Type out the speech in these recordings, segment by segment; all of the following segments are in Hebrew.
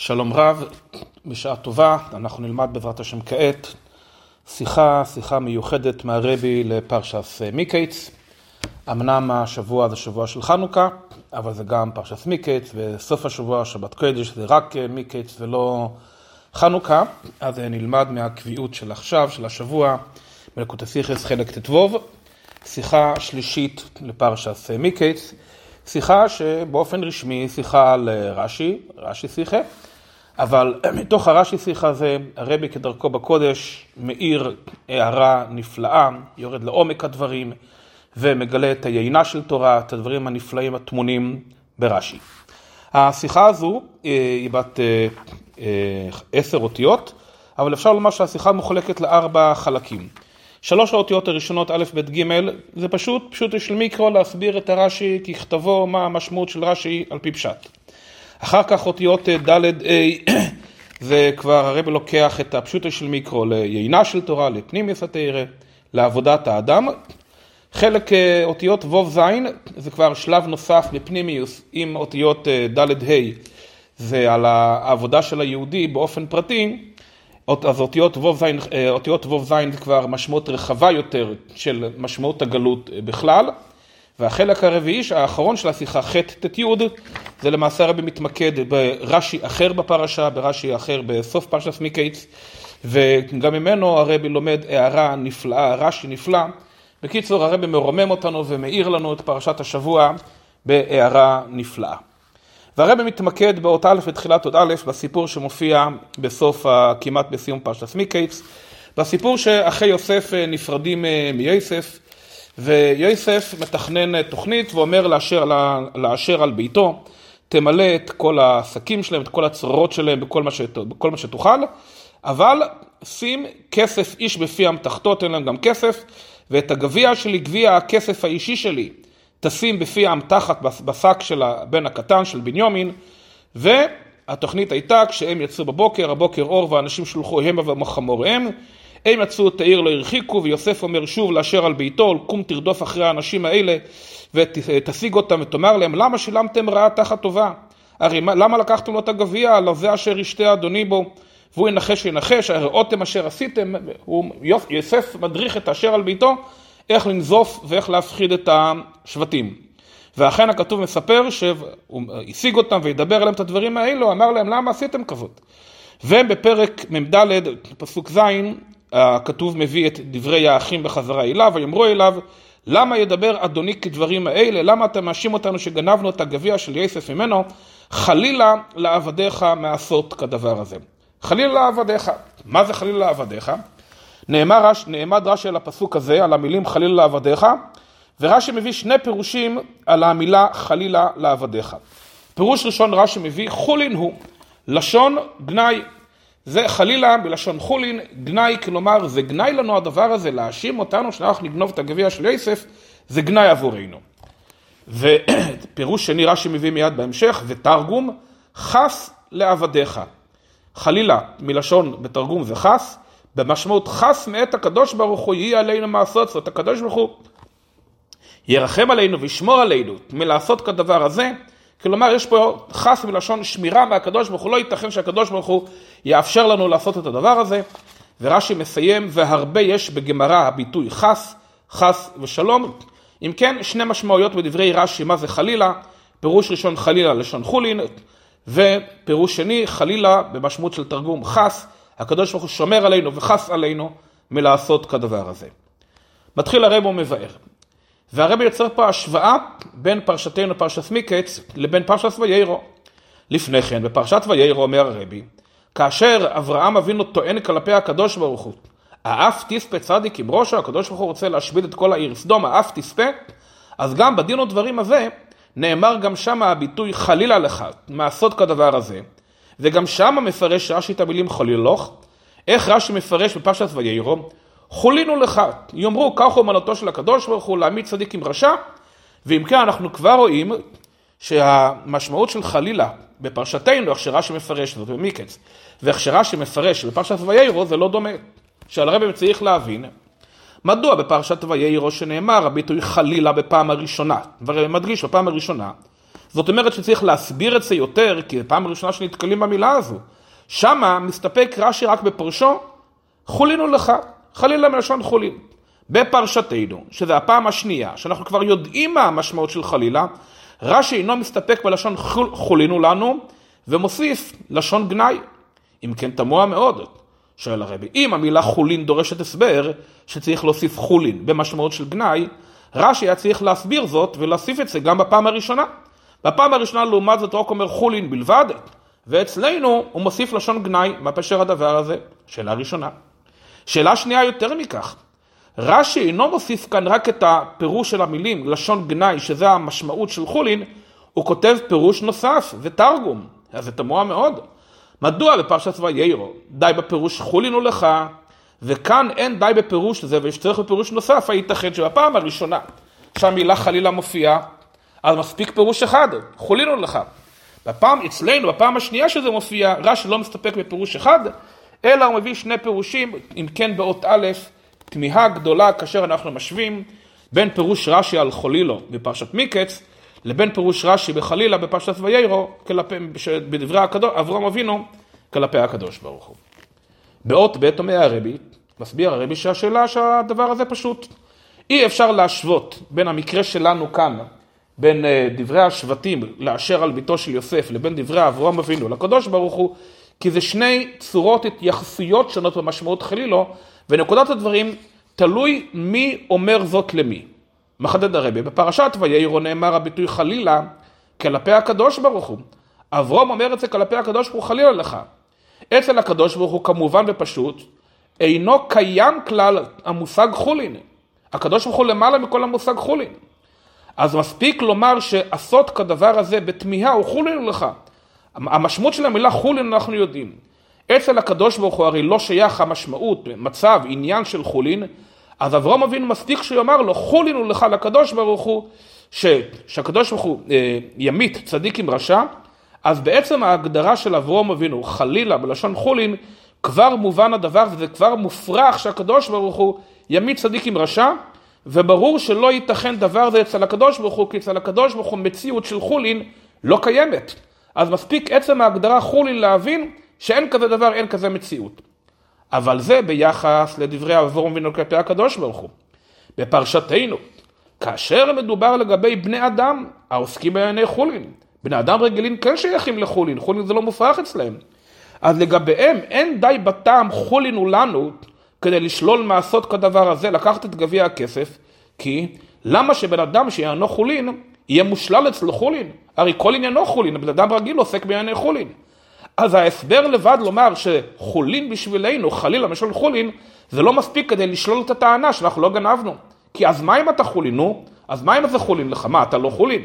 שלום רב, בשעה טובה, אנחנו נלמד בעזרת השם כעת שיחה, שיחה מיוחדת מהרבי לפרשס מיקייץ. אמנם השבוע זה שבוע של חנוכה, אבל זה גם פרשס מיקייץ, וסוף השבוע, שבת קודש, זה רק מיקייץ ולא חנוכה, אז נלמד מהקביעות של עכשיו, של השבוע, מלכות הסיכס חלק ט"ו, שיחה שלישית לפרשס מיקייץ. שיחה שבאופן רשמי שיחה על רש"י, רש"י שיחה, אבל מתוך הרש"י שיחה הזה, הרבי כדרכו בקודש מאיר הערה נפלאה, יורד לעומק הדברים ומגלה את היינה של תורה, את הדברים הנפלאים הטמונים ברש"י. השיחה הזו היא בת עשר אותיות, אבל אפשר לומר שהשיחה מחולקת לארבע חלקים. שלוש האותיות הראשונות, א', ב', ג', זה פשוט, פשוט יש למיקרו להסביר את הרש"י ככתבו, מה המשמעות של רש"י על פי פשט. אחר כך אותיות ד', ה', זה כבר הרב לוקח את הפשוטו של מיקרו ליינה של תורה, לפנימיוס התרא, לעבודת האדם. חלק אותיות ו' ז', זה כבר שלב נוסף בפנימיוס עם אותיות ד' ה', זה על העבודה של היהודי באופן פרטי. אז אותיות ו' ז' זה כבר משמעות רחבה יותר של משמעות הגלות בכלל. והחלק הרביעי, האחרון של השיחה, ח' ט' י', זה למעשה הרבי מתמקד ברש"י אחר בפרשה, ברש"י אחר בסוף פרשת מיקייץ, וגם ממנו הרבי לומד הערה נפלאה, רש"י נפלא. בקיצור, הרבי מרומם אותנו ומאיר לנו את פרשת השבוע בהערה נפלאה. והרבי מתמקד באות א' בתחילת עוד א', בסיפור שמופיע בסוף, כמעט בסיום פרשת מיקייץ, בסיפור שאחי יוסף נפרדים מיוסף, ויוסף מתכנן תוכנית ואומר לאשר, לאשר על ביתו, תמלא את כל השקים שלהם, את כל הצרורות שלהם בכל מה, שת, בכל מה שתוכל, אבל שים כסף איש בפי אמתחתו, תן להם גם כסף, ואת הגביע שלי, גביע הכסף האישי שלי, תשים בפי האמתחת בשק של הבן הקטן, של בניומין, והתוכנית הייתה, כשהם יצאו בבוקר, הבוקר אור ואנשים שלוחו המה ומחמוריהם, הם יצאו את העיר לא הרחיקו, ויוסף אומר שוב לאשר על ביתו, קום תרדוף אחרי האנשים האלה, ותשיג אותם ותאמר להם, למה שילמתם רעה תחת טובה? הרי למה לקחתם לו את הגביע, על זה אשר ישתה אדוני בו? והוא ינחש וינחש, הראותם אשר עשיתם, יוסף מדריך את אשר על ביתו, איך לנזוף ואיך להפחיד את השבטים. ואכן הכתוב מספר שהוא השיג אותם וידבר עליהם את הדברים האלו, אמר להם למה עשיתם כזאת? ובפרק מ"ד, פסוק ז', הכתוב מביא את דברי האחים בחזרה אליו, ויאמרו אליו, למה ידבר אדוני כדברים האלה? למה אתה מאשים אותנו שגנבנו את הגביע של יוסף ממנו? חלילה לעבדיך מעשות כדבר הזה. חלילה לעבדיך. מה זה חלילה לעבדיך? נאמר, נעמד רש"י על הפסוק הזה, על המילים חלילה לעבדיך, ורש"י מביא שני פירושים על המילה חלילה לעבדיך. פירוש ראשון רש"י מביא חולין הוא, לשון גנאי. זה חלילה בלשון חולין, גנאי, כלומר זה גנאי לנו הדבר הזה, להאשים אותנו שאנחנו נגנוב את הגביע של יוסף, זה גנאי עבורנו. ופירוש שני רש"י מביא מיד בהמשך, ותרגום חס לעבדיך. חלילה מלשון בתרגום זה חס, במשמעות חס מאת הקדוש ברוך הוא יהיה עלינו מעשות זאת, הקדוש ברוך הוא ירחם עלינו וישמור עלינו. מלעשות כדבר הזה, כלומר יש פה חס מלשון שמירה מהקדוש ברוך הוא, לא ייתכן שהקדוש ברוך הוא יאפשר לנו לעשות את הדבר הזה, ורש"י מסיים, והרבה יש בגמרא הביטוי חס, חס ושלום, אם כן שני משמעויות בדברי רש"י. מה זה חלילה, פירוש ראשון חלילה לשון חולין, ופירוש שני חלילה במשמעות של תרגום חס, הקדוש ברוך הוא שומר עלינו וחס עלינו מלעשות כדבר הזה. מתחיל הרב ומבאר. והרבי יוצר פה השוואה בין פרשתנו פרשת מיקץ לבין פרשת ויירו. לפני כן בפרשת ויירו אומר הרבי, כאשר אברהם אבינו טוען כלפי הקדוש ברוך הוא, האף תספה צדיק עם ראשו, הקדוש ברוך הוא רוצה להשמיד את כל העיר סדום, האף תספה, אז גם בדין ודברים הזה נאמר גם שם הביטוי חלילה לך, מעשות כדבר הזה, וגם שם מפרש רש"י את המילים חלילוך, איך רש"י מפרש בפרשת ויירו, חולינו לך, יאמרו כך הוא אמנותו של הקדוש ברוך הוא להעמיד צדיק עם רשע, ואם כן אנחנו כבר רואים שהמשמעות של חלילה בפרשתנו, איך שרש"י מפרש, זאת במיקץ, ואיך שרש"י מפרש בפרשת ויירו זה לא דומה. שעל הרבי צריך להבין מדוע בפרשת ויירו שנאמר הביטוי חלילה בפעם הראשונה, והרבי מדגיש בפעם הראשונה, זאת אומרת שצריך להסביר את זה יותר, כי זו פעם ראשונה שנתקלים במילה הזו. שמה מסתפק רש"י רק בפרשו, חולינו לך, חלילה מלשון חולין. בפרשתנו, שזו הפעם השנייה, שאנחנו כבר יודעים מה המשמעות של חלילה, רש"י אינו מסתפק בלשון חולינו לנו, ומוסיף לשון גנאי. אם כן, תמוה מאוד, שואל הרבי, אם המילה חולין דורשת הסבר, שצריך להוסיף חולין במשמעות של גנאי, רש"י היה צריך להסביר זאת ולהוסיף את זה גם בפעם הראשונה. בפעם הראשונה לעומת זאת רק אומר חולין בלבד, ואצלנו הוא מוסיף לשון גנאי, מה פשר הדבר הזה? שאלה ראשונה. שאלה שנייה יותר מכך, רש"י אינו מוסיף כאן רק את הפירוש של המילים, לשון גנאי, שזה המשמעות של חולין, הוא כותב פירוש נוסף ותרגום, אז זה תמוה מאוד. מדוע בפרשת ויירו די בפירוש חולין הוא לך, וכאן אין די בפירוש הזה ויש צורך בפירוש נוסף, הייתכן שבפעם הראשונה שהמילה חלילה מופיעה, אז מספיק פירוש אחד, חולין הוא לך. בפעם, אצלנו, בפעם השנייה שזה מופיע, רש"י לא מסתפק בפירוש אחד, אלא הוא מביא שני פירושים, אם כן באות א', תמיהה גדולה כאשר אנחנו משווים בין פירוש רש"י על חולילו בפרשת מיקץ, לבין פירוש רש"י בחלילה בפרשת ויירו, בדברי אברהם אבינו, כלפי הקדוש ברוך הוא. באות ב' אומר הרבי, מסביר הרבי שהשאלה שהדבר הזה פשוט. אי אפשר להשוות בין המקרה שלנו כאן, בין אה, דברי השבטים לאשר על ביתו של יוסף, לבין דברי אברהם אבינו לקדוש ברוך הוא, כי זה שני צורות התייחסויות שונות במשמעות חלילו, ונקודת הדברים תלוי מי אומר זאת למי. מחדד הרבי, בפרשת ויירו נאמר הביטוי חלילה כלפי הקדוש ברוך הוא. אברום אומר את זה כלפי הקדוש ברוך הוא חלילה לך. אצל הקדוש ברוך הוא כמובן ופשוט, אינו קיים כלל המושג חולין. הקדוש ברוך הוא למעלה מכל המושג חולין. אז מספיק לומר שעשות כדבר הזה בתמיהה הוא חולין לך. המשמעות של המילה חולין אנחנו יודעים. אצל הקדוש ברוך הוא הרי לא שייך המשמעות, מצב, עניין של חולין, אז אברהם אבינו מספיק שיאמר לו, חולין הוא לך לקדוש ברוך הוא, ש, שהקדוש ברוך הוא אה, ימית צדיק עם רשע, אז בעצם ההגדרה של אברהם אבינו, חלילה בלשון חולין, כבר מובן הדבר וזה כבר מופרך שהקדוש ברוך הוא ימית צדיק עם רשע, וברור שלא ייתכן דבר זה אצל הקדוש ברוך הוא, כי אצל הקדוש ברוך הוא מציאות של חולין לא קיימת. אז מספיק עצם ההגדרה חולין להבין שאין כזה דבר, אין כזה מציאות. אבל זה ביחס לדברי אברהם אבינו כלפי הקדוש ברוך הוא. בפרשתנו, כאשר מדובר לגבי בני אדם העוסקים בענייני חולין, בני אדם רגילים כן שייכים לחולין, חולין זה לא מופרך אצלם. אז לגביהם אין די בטעם חולין הוא לנו כדי לשלול מעשות כדבר הזה, לקחת את גביע הכסף, כי למה שבן אדם שיענו חולין, יהיה מושלל אצלו חולין? הרי כל עניינו חולין, בן אדם רגיל עוסק בענייני חולין. אז ההסבר לבד לומר שחולין בשבילנו, חלילה משל חולין, זה לא מספיק כדי לשלול את הטענה שאנחנו לא גנבנו. כי אז מה אם אתה חולין? נו, אז מה אם זה חולין לך? מה, אתה לא חולין?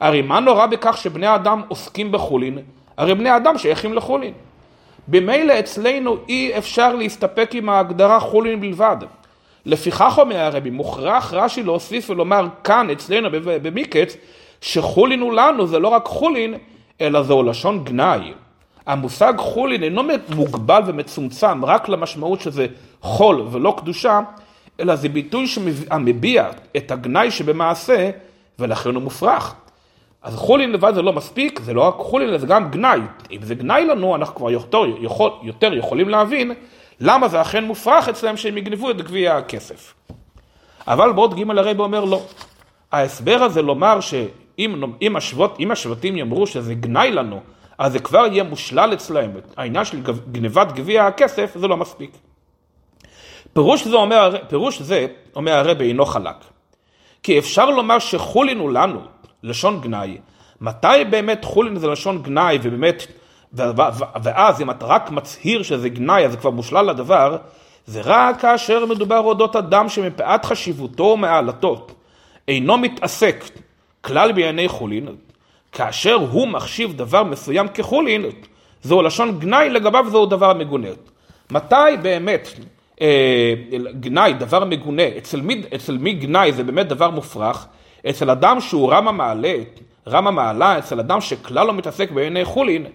הרי מה נורא בכך שבני אדם עוסקים בחולין? הרי בני אדם שייכים לחולין. במילא אצלנו אי אפשר להסתפק עם ההגדרה חולין בלבד. לפיכך אומר הרבי, מוכרח רש"י להוסיף ולומר כאן אצלנו במיקץ, שחולין הוא לנו זה לא רק חולין, אלא זהו לשון גנאי. המושג חולין אינו מוגבל ומצומצם רק למשמעות שזה חול ולא קדושה, אלא זה ביטוי שמביע את הגנאי שבמעשה, ולכן הוא מופרך. אז חולין לבד זה לא מספיק, זה לא רק חולין, זה גם גנאי. אם זה גנאי לנו, אנחנו כבר יותר, יכול, יותר יכולים להבין למה זה אכן מופרך אצלם שהם יגנבו את גביע הכסף. אבל בעוד ג' הרב אומר לא. ההסבר הזה לומר שאם אם השבט, אם השבטים יאמרו שזה גנאי לנו, אז זה כבר יהיה מושלל אצלהם. העניין של גנבת גביע הכסף זה לא מספיק. פירוש זה אומר, פירוש זה, אומר הרבי, אינו חלק. כי אפשר לומר שחולין הוא לנו, לשון גנאי. מתי באמת חולין זה לשון גנאי, ובאמת, ואז אם אתה רק מצהיר שזה גנאי, אז זה כבר מושלל לדבר, זה רק כאשר מדובר אודות אדם שמפאת חשיבותו ומעלתו אינו מתעסק כלל בענייני חולין, כאשר הוא מחשיב דבר מסוים כחולין, זהו לשון גנאי, לגביו זהו דבר מגונה. מתי באמת אה, גנאי, דבר מגונה, אצל מי, אצל מי גנאי זה באמת דבר מופרך? אצל אדם שהוא רם המעלה, רם המעלה, אצל אדם שכלל לא מתעסק בענייני חולין,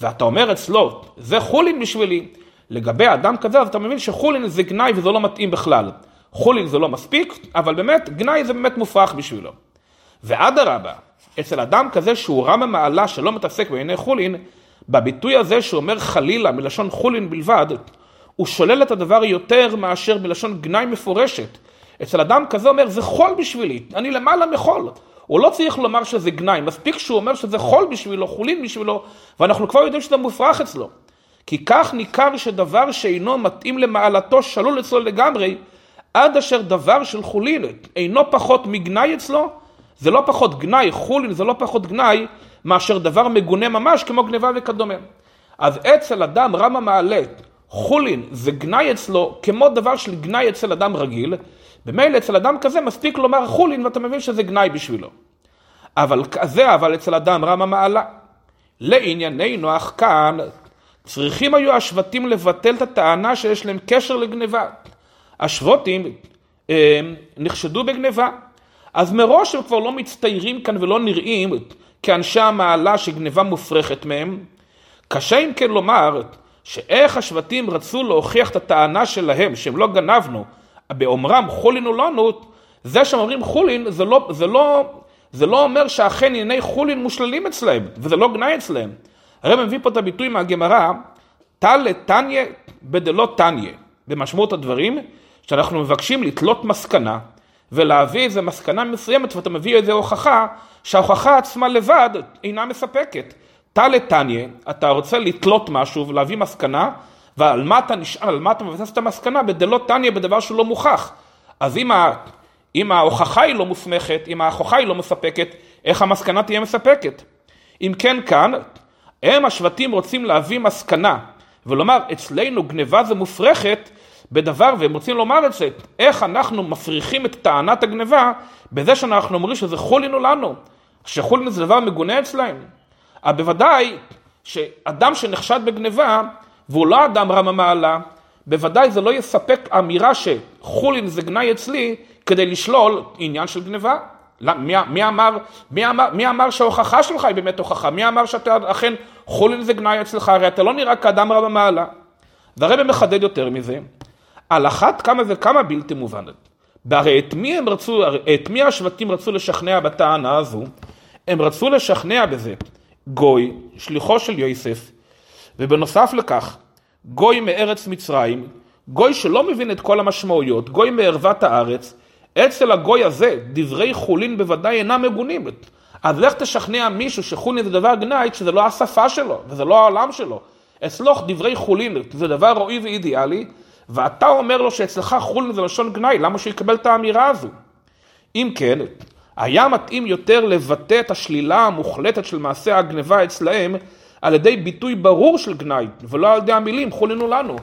ואתה אומר אצלו, זה חולין בשבילי. לגבי אדם כזה, אז אתה מבין שחולין זה גנאי וזה לא מתאים בכלל. חולין זה לא מספיק, אבל באמת, גנאי זה באמת מופרך בשבילו. ואדרבה, אצל אדם כזה שהוא רם המעלה שלא מתעסק בענייני חולין, בביטוי הזה שהוא אומר חלילה מלשון חולין בלבד, הוא שולל את הדבר יותר מאשר מלשון גנאי מפורשת. אצל אדם כזה אומר זה חול בשבילי, אני למעלה מחול. הוא לא צריך לומר שזה גנאי, מספיק שהוא אומר שזה חול בשבילו, חולין בשבילו, ואנחנו כבר יודעים שזה מופרך אצלו. כי כך ניכר שדבר שאינו מתאים למעלתו שלול אצלו לגמרי, עד אשר דבר של חולין אינו פחות מגנאי אצלו, זה לא פחות גנאי, חולין זה לא פחות גנאי, מאשר דבר מגונה ממש כמו גניבה וכדומה. אז אצל אדם רם המעלה, חולין זה גנאי אצלו כמו דבר של גנאי אצל אדם רגיל, במילא אצל אדם כזה מספיק לומר חולין ואתה מבין שזה גנאי בשבילו. אבל זה אבל אצל אדם רם המעלה. לענייננו אך כאן צריכים היו השבטים לבטל את הטענה שיש להם קשר לגניבה. השבטים אה, נחשדו בגניבה. אז מראש הם כבר לא מצטיירים כאן ולא נראים כאנשי המעלה שגניבה מופרכת מהם. קשה אם כן לומר שאיך השבטים רצו להוכיח את הטענה שלהם שהם לא גנבנו, באומרם חולינו לנו, זה שהם אומרים חולין זה לא, זה לא, זה לא אומר שאכן ענייני חולין מושללים אצלהם, וזה לא גנאי אצלהם. הרי מביא פה את הביטוי מהגמרא, טל לתניא בדלא תניא, במשמעות הדברים, שאנחנו מבקשים לתלות מסקנה, ולהביא איזה מסקנה מסוימת, ואתה מביא איזה הוכחה, שההוכחה עצמה לבד אינה מספקת. טל לתניא, אתה רוצה לתלות משהו ולהביא מסקנה, ועל מה אתה נשאל, על מה אתה מבסס את המסקנה, בדלא תניא בדבר שהוא לא מוכח. אז אם, ה, אם ההוכחה היא לא מוסמכת, אם ההוכחה היא לא מספקת, איך המסקנה תהיה מספקת? אם כן כאן, הם השבטים רוצים להביא מסקנה, ולומר אצלנו גניבה זה מופרכת בדבר, והם רוצים לומר את זה, איך אנחנו מפריחים את טענת הגניבה בזה שאנחנו אומרים שזה חולינו לנו, שחולינו זה דבר מגונה אצלהם. אבל בוודאי שאדם שנחשד בגניבה והוא לא אדם רם המעלה, בוודאי זה לא יספק אמירה שחולין זה גנאי אצלי כדי לשלול עניין של גניבה. מי, מי, אמר, מי, אמר, מי אמר שההוכחה שלך היא באמת הוכחה? מי אמר שאתה אכן חולין זה גנאי אצלך? הרי אתה לא נראה כאדם רם המעלה. והרבא מחדד יותר מזה, על אחת כמה וכמה בלתי מובנת. והרי את מי הם רצו, את מי השבטים רצו לשכנע בטענה הזו? הם רצו לשכנע בזה גוי, שליחו של יוסף, ובנוסף לכך, גוי מארץ מצרים, גוי שלא מבין את כל המשמעויות, גוי מערוות הארץ, אצל הגוי הזה דברי חולין בוודאי אינם מגונים. אז לך תשכנע מישהו שחולין זה דבר גנאי שזה לא השפה שלו וזה לא העולם שלו. אצלו דברי חולין זה דבר רועי ואידיאלי, ואתה אומר לו שאצלך חולין זה לשון גנאי, למה שהוא יקבל את האמירה הזו? אם כן, היה מתאים יותר לבטא את השלילה המוחלטת של מעשה הגניבה אצלהם על ידי ביטוי ברור של גנאי, ולא על ידי המילים חולינו לנו.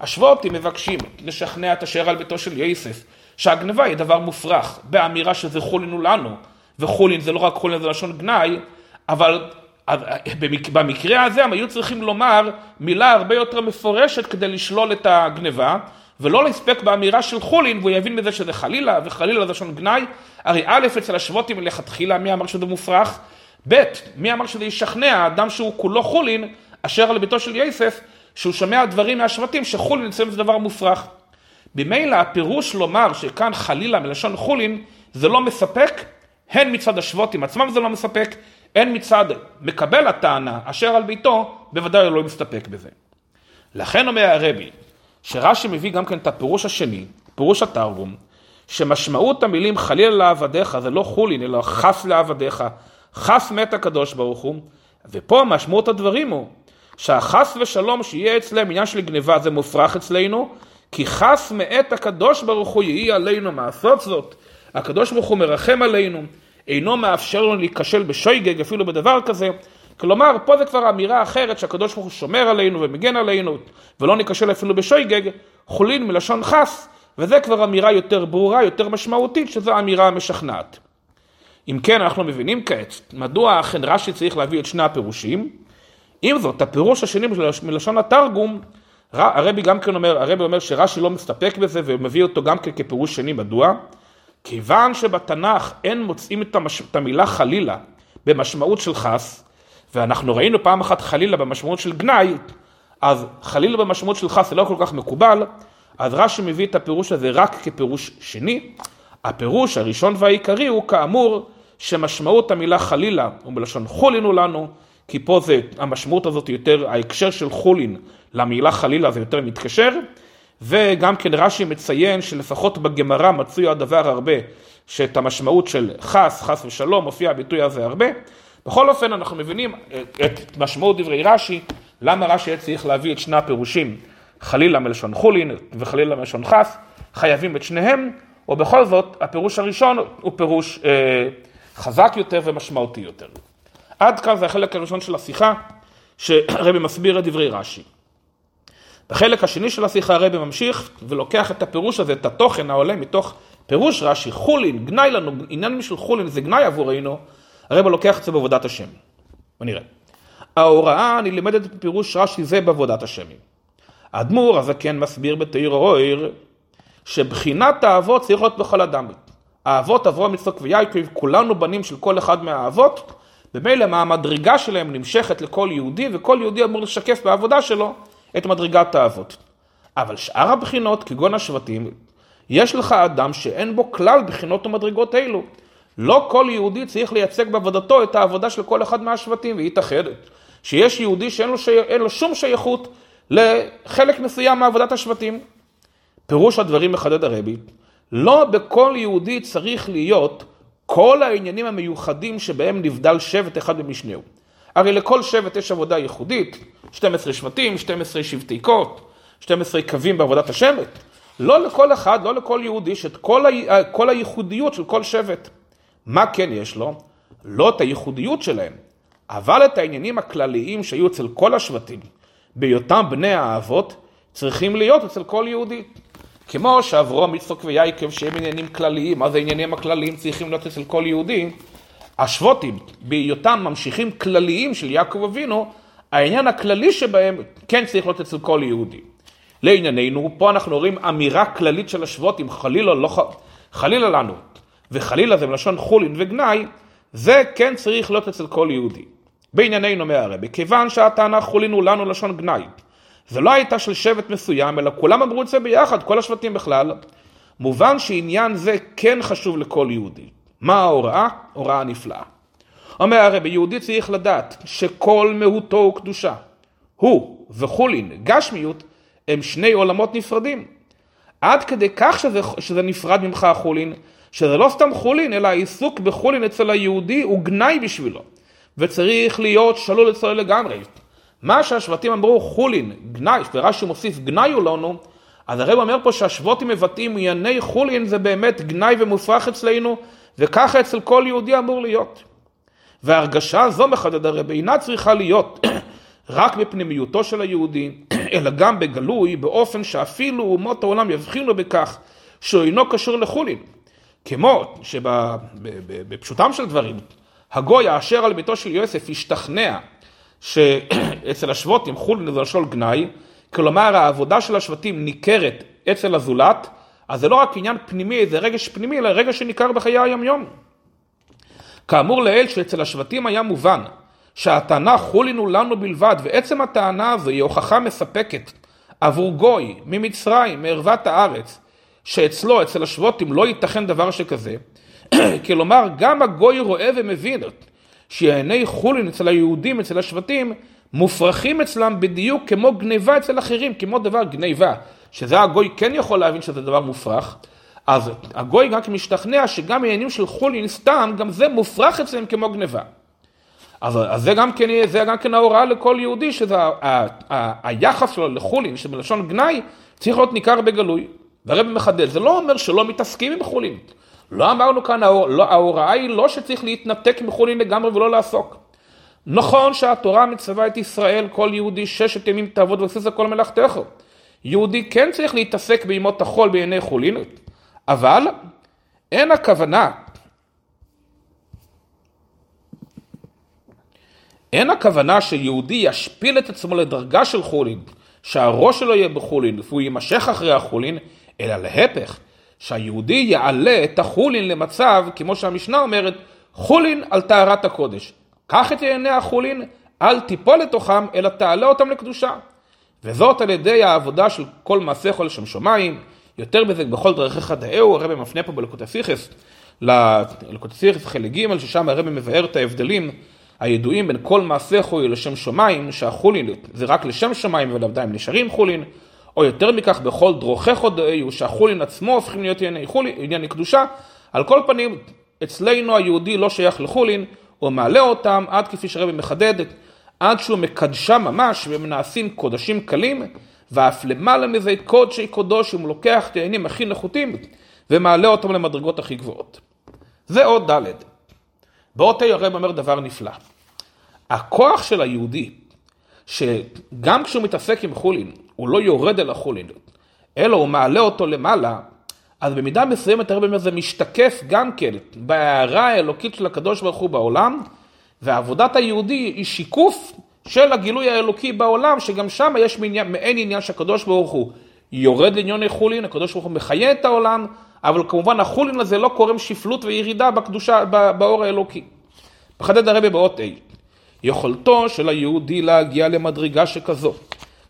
השבועות מבקשים לשכנע את אשר על ביתו של יוסף, שהגניבה היא דבר מופרך, באמירה שזה חולינו לנו, וחולין זה לא רק חולין זה לשון גנאי, אבל במקרה הזה הם היו צריכים לומר מילה הרבה יותר מפורשת כדי לשלול את הגניבה, ולא להספק באמירה של חולין, והוא יבין מזה שזה חלילה, וחלילה זה לשון גנאי. הרי א', אצל השבוטים מלכתחילה, מי אמר שזה מופרך? ב', מי אמר שזה ישכנע אדם שהוא כולו חולין, אשר על ביתו של יוסף, שהוא שומע דברים מהשבטים שחולין אצלם זה דבר מופרך. ממילא הפירוש לומר שכאן חלילה מלשון חולין, זה לא מספק, הן מצד השבטים עצמם זה לא מספק, הן מצד מקבל הטענה אשר על ביתו, בוודאי לא מסתפק בזה. לכן אומר הרבי, שרש"י מביא גם כן את הפירוש השני, פירוש התרגום, שמשמעות המילים חלילה לעבדיך זה לא חולין, אלא חס לעבדיך, חס מת הקדוש ברוך הוא, ופה משמעות הדברים הוא שהחס ושלום שיהיה אצלם עניין של גניבה זה מופרך אצלנו, כי חס מאת הקדוש ברוך הוא יהי עלינו מעשות זאת. הקדוש ברוך הוא מרחם עלינו, אינו מאפשר לנו להיכשל בשויגג אפילו בדבר כזה. כלומר, פה זה כבר אמירה אחרת שהקדוש ברוך הוא שומר עלינו ומגן עלינו, ולא ניכשל אפילו בשויגג, חולין מלשון חס, וזה כבר אמירה יותר ברורה, יותר משמעותית, שזו אמירה משכנעת. אם כן, אנחנו מבינים כעת, מדוע אכן רש"י צריך להביא את שני הפירושים. עם זאת, הפירוש השני מלשון התרגום, הרבי גם כן אומר, הרבי אומר שרש"י לא מסתפק בזה ומביא אותו גם כן כפירוש שני, מדוע? כיוון שבתנ"ך אין מוצאים את, המש... את המילה חלילה במשמעות של חס, ואנחנו ראינו פעם אחת חלילה במשמעות של גנאי, אז חלילה במשמעות של חס זה לא כל כך מקובל, אז רש"י מביא את הפירוש הזה רק כפירוש שני. הפירוש הראשון והעיקרי הוא כאמור שמשמעות המילה חלילה הוא בלשון חולינו לנו, כי פה זה, המשמעות הזאת יותר, ההקשר של חולין למילה חלילה זה יותר מתקשר, וגם כן רש"י מציין שלפחות בגמרא מצוי הדבר הרבה, שאת המשמעות של חס, חס ושלום, מופיע הביטוי הזה הרבה. בכל אופן אנחנו מבינים את משמעות דברי רש"י, למה רש"י צריך להביא את שני הפירושים, חלילה מלשון חולין וחלילה מלשון חס, חייבים את שניהם, ובכל זאת הפירוש הראשון הוא פירוש אה, חזק יותר ומשמעותי יותר. עד כאן זה החלק הראשון של השיחה, שהרבי מסביר את דברי רש"י. בחלק השני של השיחה הרבי ממשיך ולוקח את הפירוש הזה, את התוכן העולה מתוך פירוש רש"י, חולין, גנאי לנו, עניין של חולין זה גנאי עבורנו, הרבי לוקח את זה בעבודת השם. בוא נראה. ההוראה נלמדת בפירוש רש"י זה בעבודת השם. האדמו"ר הזה כן מסביר בתאיר אויר, שבחינת האבות צריך להיות בכל אדם. האבות אברהם, יצחק ויעקב, כולנו בנים של כל אחד מהאבות, במילא המדרגה שלהם נמשכת לכל יהודי, וכל יהודי אמור לשקף בעבודה שלו את מדרגת האבות. אבל שאר הבחינות, כגון השבטים, יש לך אדם שאין בו כלל בחינות ומדרגות אלו. לא כל יהודי צריך לייצג בעבודתו את העבודה של כל אחד מהשבטים, תחדת. שיש יהודי שאין לו, שי... לו שום שייכות לחלק מסוים מעבודת השבטים. פירוש הדברים מחדד הרבי, לא בכל יהודי צריך להיות כל העניינים המיוחדים שבהם נבדל שבט אחד במשנהו. הרי לכל שבט יש עבודה ייחודית, 12 שבטים, 12 שבטי קות, 12 קווים בעבודת השבט. לא לכל אחד, לא לכל יהודי, שאת כל, ה... כל הייחודיות של כל שבט. מה כן יש לו? לא את הייחודיות שלהם, אבל את העניינים הכלליים שהיו אצל כל השבטים, בהיותם בני האבות, צריכים להיות אצל כל יהודי. כמו שאברום, יצחק ויעקב, שהם עניינים כלליים, זה העניינים הכלליים צריכים להיות אצל כל יהודי? השבוטים, בהיותם ממשיכים כלליים של יעקב אבינו, העניין הכללי שבהם כן צריך להיות אצל כל יהודי. לענייננו, פה אנחנו רואים אמירה כללית של השבוטים, חלילה, לא, חלילה לנו, וחלילה זה מלשון חולין וגנאי, זה כן צריך להיות אצל כל יהודי. בענייננו אומר הרבי, כיוון שהטענה חולין הוא לנו לשון גנאי, זה לא הייתה של שבט מסוים, אלא כולם אמרו את זה ביחד, כל השבטים בכלל. מובן שעניין זה כן חשוב לכל יהודי. מה ההוראה? הוראה נפלאה. אומר הרבי, יהודי צריך לדעת שכל מהותו הוא קדושה. הוא וחולין, גשמיות, הם שני עולמות נפרדים. עד כדי כך שזה, שזה נפרד ממך החולין, שזה לא סתם חולין, אלא העיסוק בחולין אצל היהודי הוא גנאי בשבילו, וצריך להיות שלול אצלו לגמרי. מה שהשבטים אמרו חולין, גנאי, ורש"י מוסיף גנאי הוא לנו, אז הרב אומר פה שהשבטים מבטאים ענייני חולין זה באמת גנאי ומופרך אצלנו, וככה אצל כל יהודי אמור להיות. והרגשה זו מחדד הרב אינה צריכה להיות רק בפנימיותו של היהודי, אלא גם בגלוי, באופן שאפילו אומות העולם יבחינו בכך שהוא אינו קשור לחולין. כמו שבפשוטם של דברים, הגוי האשר על ביתו של יוסף השתכנע שאצל השבטים חולין זה לשון גנאי, כלומר העבודה של השבטים ניכרת אצל הזולת, אז זה לא רק עניין פנימי, זה רגש פנימי, אלא רגש שניכר בחיי היומיום. כאמור לעיל שאצל השבטים היה מובן שהטענה חולין הוא לנו בלבד, ועצם הטענה הזו היא הוכחה מספקת עבור גוי ממצרים, מערוות הארץ, שאצלו, אצל השבטים, לא ייתכן דבר שכזה. כלומר, גם הגוי רואה ומבין שענייני חולין אצל היהודים, אצל השבטים, מופרכים אצלם בדיוק כמו גניבה אצל אחרים, כמו דבר גניבה, שזה הגוי כן יכול להבין שזה דבר מופרך, אז הגוי כן משתכנע שגם עניינים של חולין סתם, גם זה מופרך אצלם כמו גניבה. אז, אז זה גם כן, זה גם כן ההוראה לכל יהודי, שזה ה, ה, ה, היחס שלו לחולין, שבלשון גנאי, צריך להיות ניכר בגלוי. והרב מחדד, זה לא אומר שלא מתעסקים עם חולין. לא אמרנו כאן, לא, ההוראה היא לא שצריך להתנתק מחולין לגמרי ולא לעסוק. נכון שהתורה מצווה את ישראל, כל יהודי ששת ימים תעבוד ועושה כל מלאכתך. יהודי כן צריך להתעסק בימות החול בעיני חולין, אבל אין הכוונה, אין הכוונה שיהודי ישפיל את עצמו לדרגה של חולין, שהראש שלו יהיה בחולין והוא יימשך אחרי החולין, אלא להפך, שהיהודי יעלה את החולין למצב, כמו שהמשנה אומרת, חולין על טהרת הקודש. קח את ענייני החולין, אל תיפול לתוכם, אלא תעלה אותם לקדושה. וזאת על ידי העבודה של כל מעשיך לשם שמיים, יותר בזה בכל דרכיך דאהו, הרב מפנה פה בלקוט הסיכס, לקוטסיכס חלק ג', ששם הרבי מבאר את ההבדלים הידועים בין כל חולין לשם שמיים, שהחולין זה רק לשם שמיים ולעבדה הם נשארים חולין, או יותר מכך בכל דרוכי חודאיו, שהחולין עצמו הופכים להיות ענייני חולין, ענייני קדושה. על כל פנים, אצלנו היהודי לא שייך לחולין, הוא מעלה אותם עד כפי שהרבי מחדד, עד שהוא מקדשה ממש והם נעשים קודשים קלים, ואף למעלה מזה קודשי קודשים, הוא לוקח את העניינים הכי נחותים ומעלה אותם למדרגות הכי גבוהות. זה עוד ד'. באות ה' הרב אומר דבר נפלא. הכוח של היהודי, שגם כשהוא מתעסק עם חולין, הוא לא יורד אל החולין, אלא הוא מעלה אותו למעלה, אז במידה מסוימת הרב אומר זה משתקף גם כן בהערה האלוקית של הקדוש ברוך הוא בעולם, ועבודת היהודי היא שיקוף של הגילוי האלוקי בעולם, שגם שם יש מעין עניין שהקדוש ברוך הוא יורד לעניוני חולין, הקדוש ברוך הוא מחיה את העולם, אבל כמובן החולין הזה לא קורם שפלות וירידה בקדושה, באור האלוקי. מחדד הרבי באות A, יכולתו של היהודי להגיע למדרגה שכזו,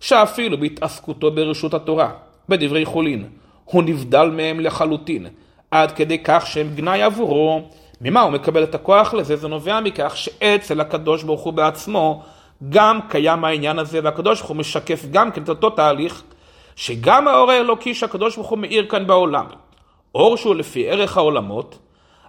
שאפילו בהתעסקותו ברשות התורה, בדברי חולין, הוא נבדל מהם לחלוטין, עד כדי כך שהם גנאי עבורו. ממה הוא מקבל את הכוח לזה? זה נובע מכך שאצל הקדוש ברוך הוא בעצמו גם קיים העניין הזה, והקדוש ברוך הוא משקף גם כן את אותו תהליך, שגם האור האלוקי שהקדוש ברוך הוא מאיר כאן בעולם, אור שהוא לפי ערך העולמות,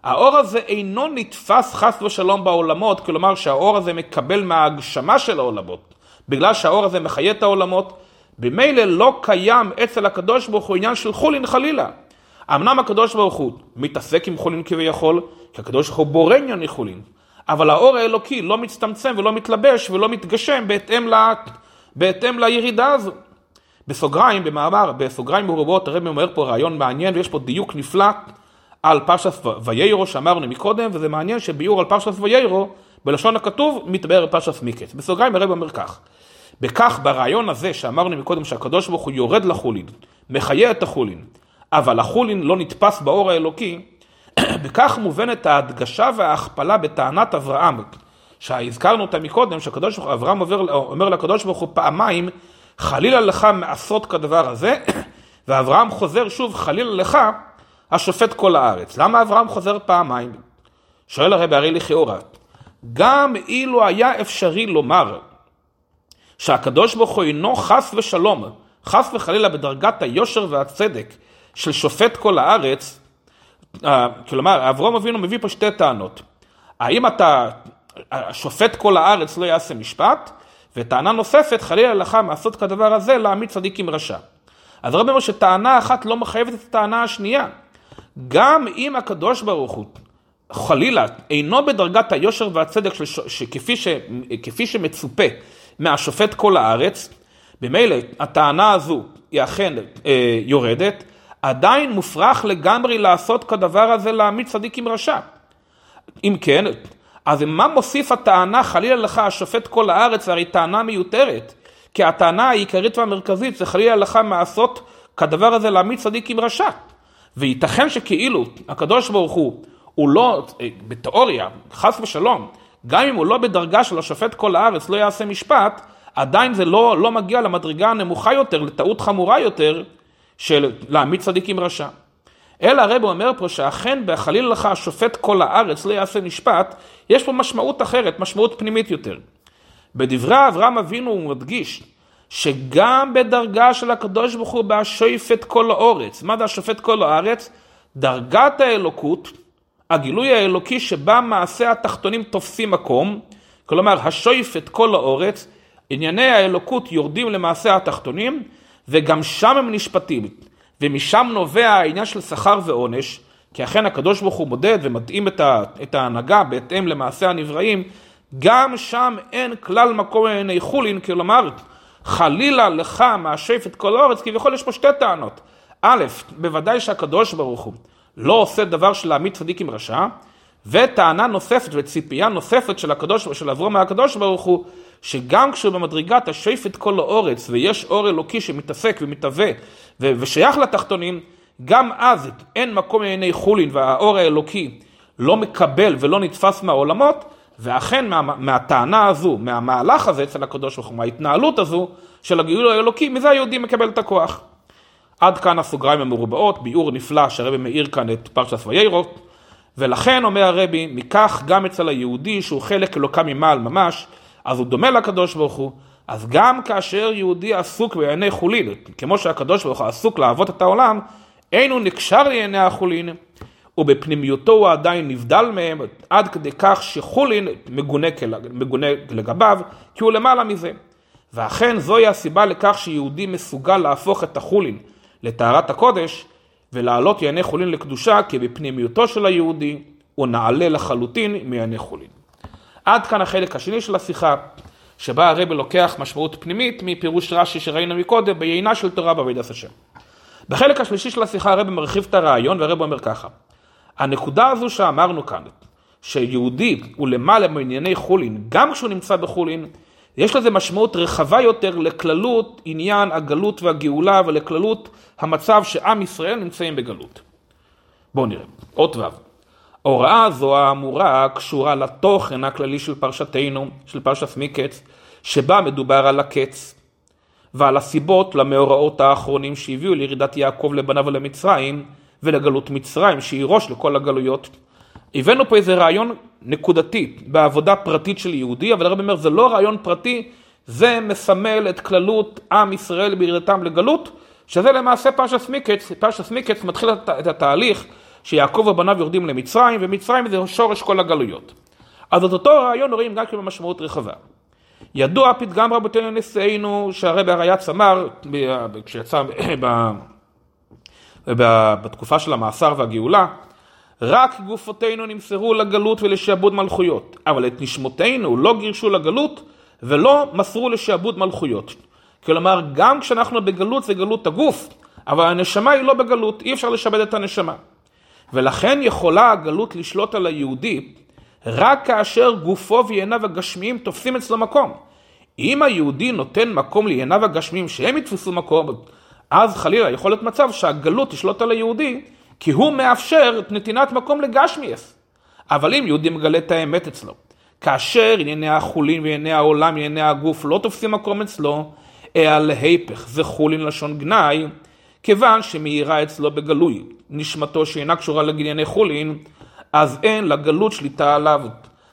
האור הזה אינו נתפס חס ושלום בעולמות, כלומר שהאור הזה מקבל מההגשמה של העולמות, בגלל שהאור הזה מחיה את העולמות, במילא לא קיים אצל הקדוש ברוך הוא עניין של חולין חלילה. אמנם הקדוש ברוך הוא מתעסק עם חולין כביכול, כי הקדוש ברוך הוא בורא ענייני חולין, אבל האור האלוקי לא מצטמצם ולא מתלבש ולא מתגשם בהתאם, לה, בהתאם לירידה הזו. בסוגריים, במאמר, בסוגריים מרובות, הרבי אומר פה רעיון מעניין ויש פה דיוק נפלא על פרשת ויירו שאמרנו מקודם, וזה מעניין שביור על פרשת ויירו, בלשון הכתוב, מתבאר פרשת מיקס. בסוגריים הרבי אומר כך, בכך, ברעיון הזה שאמרנו מקודם שהקדוש ברוך הוא יורד לחולין, מחיה את החולין, אבל החולין לא נתפס באור האלוקי, בכך מובנת ההדגשה וההכפלה בטענת אברהם, שהזכרנו אותה מקודם, שהקדוש ברוך הוא, אברהם אומר, אומר לקדוש ברוך הוא פעמיים, חלילה לך מעשות כדבר הזה, ואברהם חוזר שוב, חלילה לך, השופט כל הארץ. למה אברהם חוזר פעמיים? שואל הרבי הרי לכאורה, גם אילו היה אפשרי לומר שהקדוש ברוך הוא אינו חס ושלום, חס וחלילה בדרגת היושר והצדק של שופט כל הארץ, אה, כלומר, אברום אבינו מביא פה שתי טענות. האם אתה, שופט כל הארץ לא יעשה משפט? וטענה נוספת, חלילה לך מעשות כדבר הזה, להעמיד צדיק עם רשע. אז הרב אומר שטענה אחת לא מחייבת את הטענה השנייה. גם אם הקדוש ברוך הוא, חלילה, אינו בדרגת היושר והצדק של, שכפי, ש, כפי שמצופה מהשופט כל הארץ, במילא הטענה הזו היא אכן אה, יורדת, עדיין מופרך לגמרי לעשות כדבר הזה להעמיד צדיק עם רשע. אם כן, אז מה מוסיף הטענה חלילה לך השופט כל הארץ, הרי טענה מיותרת. כי הטענה העיקרית והמרכזית זה חלילה לך מעשות כדבר הזה להעמיד צדיק עם רשע. וייתכן שכאילו הקדוש ברוך הוא, הוא לא, אה, בתיאוריה, חס ושלום, גם אם הוא לא בדרגה של השופט כל הארץ לא יעשה משפט, עדיין זה לא, לא מגיע למדרגה הנמוכה יותר, לטעות חמורה יותר, של להעמיד צדיק עם רשע. אלא הרב אומר פה שאכן בחליל לך השופט כל הארץ לא יעשה משפט, יש פה משמעות אחרת, משמעות פנימית יותר. בדברי אברהם אבינו הוא מדגיש שגם בדרגה של הקדוש ברוך הוא בהשופט כל האורץ, מה זה השופט כל הארץ? דרגת האלוקות, הגילוי האלוקי שבה מעשה התחתונים תופסים מקום, כלומר השופט כל האורץ, ענייני האלוקות יורדים למעשה התחתונים, וגם שם הם נשפטים. ומשם נובע העניין של שכר ועונש, כי אכן הקדוש ברוך הוא מודד ומתאים את ההנהגה בהתאם למעשה הנבראים, גם שם אין כלל מקום לעיני חולין, כלומר, חלילה לך מהשפט כל הארץ, כביכול יש פה שתי טענות. א', בוודאי שהקדוש ברוך הוא לא עושה דבר של להעמיד צדיק עם רשע, וטענה נוספת וציפייה נוספת של הקדוש, של אברום מהקדוש ברוך הוא, שגם כשהוא במדרגת השפט כל האורץ, ויש אור אלוקי שמתעסק ומתהווה ושייך לתחתונים, גם אז אין מקום לעיני חולין והאור האלוקי לא מקבל ולא נתפס מהעולמות, ואכן מה, מהטענה הזו, מהמהלך הזה אצל הקדוש ברוך הוא, מההתנהלות הזו של הגילוי האלוקי, מזה היהודי מקבל את הכוח. עד כאן הסוגריים המרובעות, ביאור נפלא שהרבי מאיר כאן את פרשת ויירות. ולכן אומר הרבי, מכך גם אצל היהודי שהוא חלק אלוקה ממעל ממש, אז הוא דומה לקדוש ברוך הוא, אז גם כאשר יהודי עסוק בענייני חולין, כמו שהקדוש ברוך הוא עסוק לעבוד את העולם, אין הוא נקשר לענייני החולין, ובפנימיותו הוא עדיין נבדל מהם, עד כדי כך שחולין מגונה, מגונה לגביו, כי הוא למעלה מזה. ואכן זוהי הסיבה לכך שיהודי מסוגל להפוך את החולין לטהרת הקודש, ולהעלות ענייני חולין לקדושה, כי בפנימיותו של היהודי הוא נעלה לחלוטין מענייני חולין. עד כאן החלק השני של השיחה, שבה הרב לוקח משמעות פנימית מפירוש רש"י שראינו מקודם, בעיינה של תורה בעבודת השם. בחלק השלישי של השיחה הרב מרחיב את הרעיון והרב אומר ככה, הנקודה הזו שאמרנו כאן, שיהודי הוא למעלה מענייני חולין, גם כשהוא נמצא בחולין, יש לזה משמעות רחבה יותר לכללות עניין הגלות והגאולה ולכללות המצב שעם ישראל נמצאים בגלות. בואו נראה, אות ו' ההוראה הזו האמורה קשורה לתוכן הכללי של פרשתנו, של פרשת מקץ, שבה מדובר על הקץ ועל הסיבות למאורעות האחרונים שהביאו לירידת יעקב לבניו ולמצרים ולגלות מצרים שהיא ראש לכל הגלויות. הבאנו פה איזה רעיון נקודתי בעבודה פרטית של יהודי, אבל הרב אומר זה לא רעיון פרטי, זה מסמל את כללות עם ישראל בירידתם לגלות, שזה למעשה פרשת מקץ, פרשת מקץ מתחיל את התהליך שיעקב ובניו יורדים למצרים, ומצרים זה שורש כל הגלויות. אז את אותו רעיון רואים גם כן במשמעות רחבה. ידוע פתגם רבותינו נשיאנו, שהרבי הרייץ אמר, כשיצא בתקופה של המאסר והגאולה, רק גופותינו נמסרו לגלות ולשעבוד מלכויות, אבל את נשמותינו לא גירשו לגלות ולא מסרו לשעבוד מלכויות. כלומר, גם כשאנחנו בגלות זה גלות הגוף, אבל הנשמה היא לא בגלות, אי אפשר לשעבד את הנשמה. ולכן יכולה הגלות לשלוט על היהודי רק כאשר גופו ועייניו הגשמיים תופסים אצלו מקום. אם היהודי נותן מקום לעייניו הגשמיים שהם יתפסו מקום, אז חלילה יכול להיות מצב שהגלות תשלוט על היהודי, כי הוא מאפשר את נתינת מקום לגשמיאס. אבל אם יהודי מגלה את האמת אצלו, כאשר ענייני החולין וענייני העולם, ענייני הגוף, לא תופסים מקום אצלו, אלא להיפך, זה חולין לשון גנאי, כיוון שמאירה אצלו בגלוי נשמתו שאינה קשורה לענייני חולין, אז אין לגלות שליטה עליו.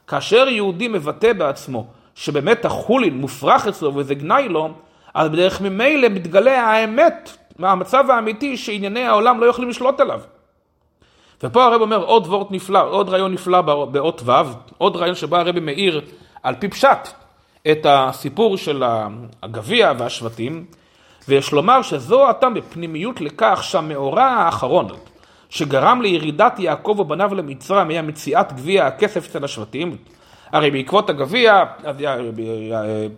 כאשר יהודי מבטא בעצמו שבאמת החולין מופרך אצלו וזה גנאי לו, אז בדרך ממילא מתגלה האמת מהמצב האמיתי שענייני העולם לא יכולים לשלוט עליו. ופה הרב אומר עוד וורט נפלא, עוד רעיון נפלא באות ו', עוד רעיון שבו הרב מאיר על פי פשט את הסיפור של הגביע והשבטים, ויש לומר שזו הטעם בפנימיות לכך שהמאורע האחרון שגרם לירידת יעקב ובניו למצרים היה מציאת גביע הכסף אצל השבטים, הרי בעקבות הגביע, אז,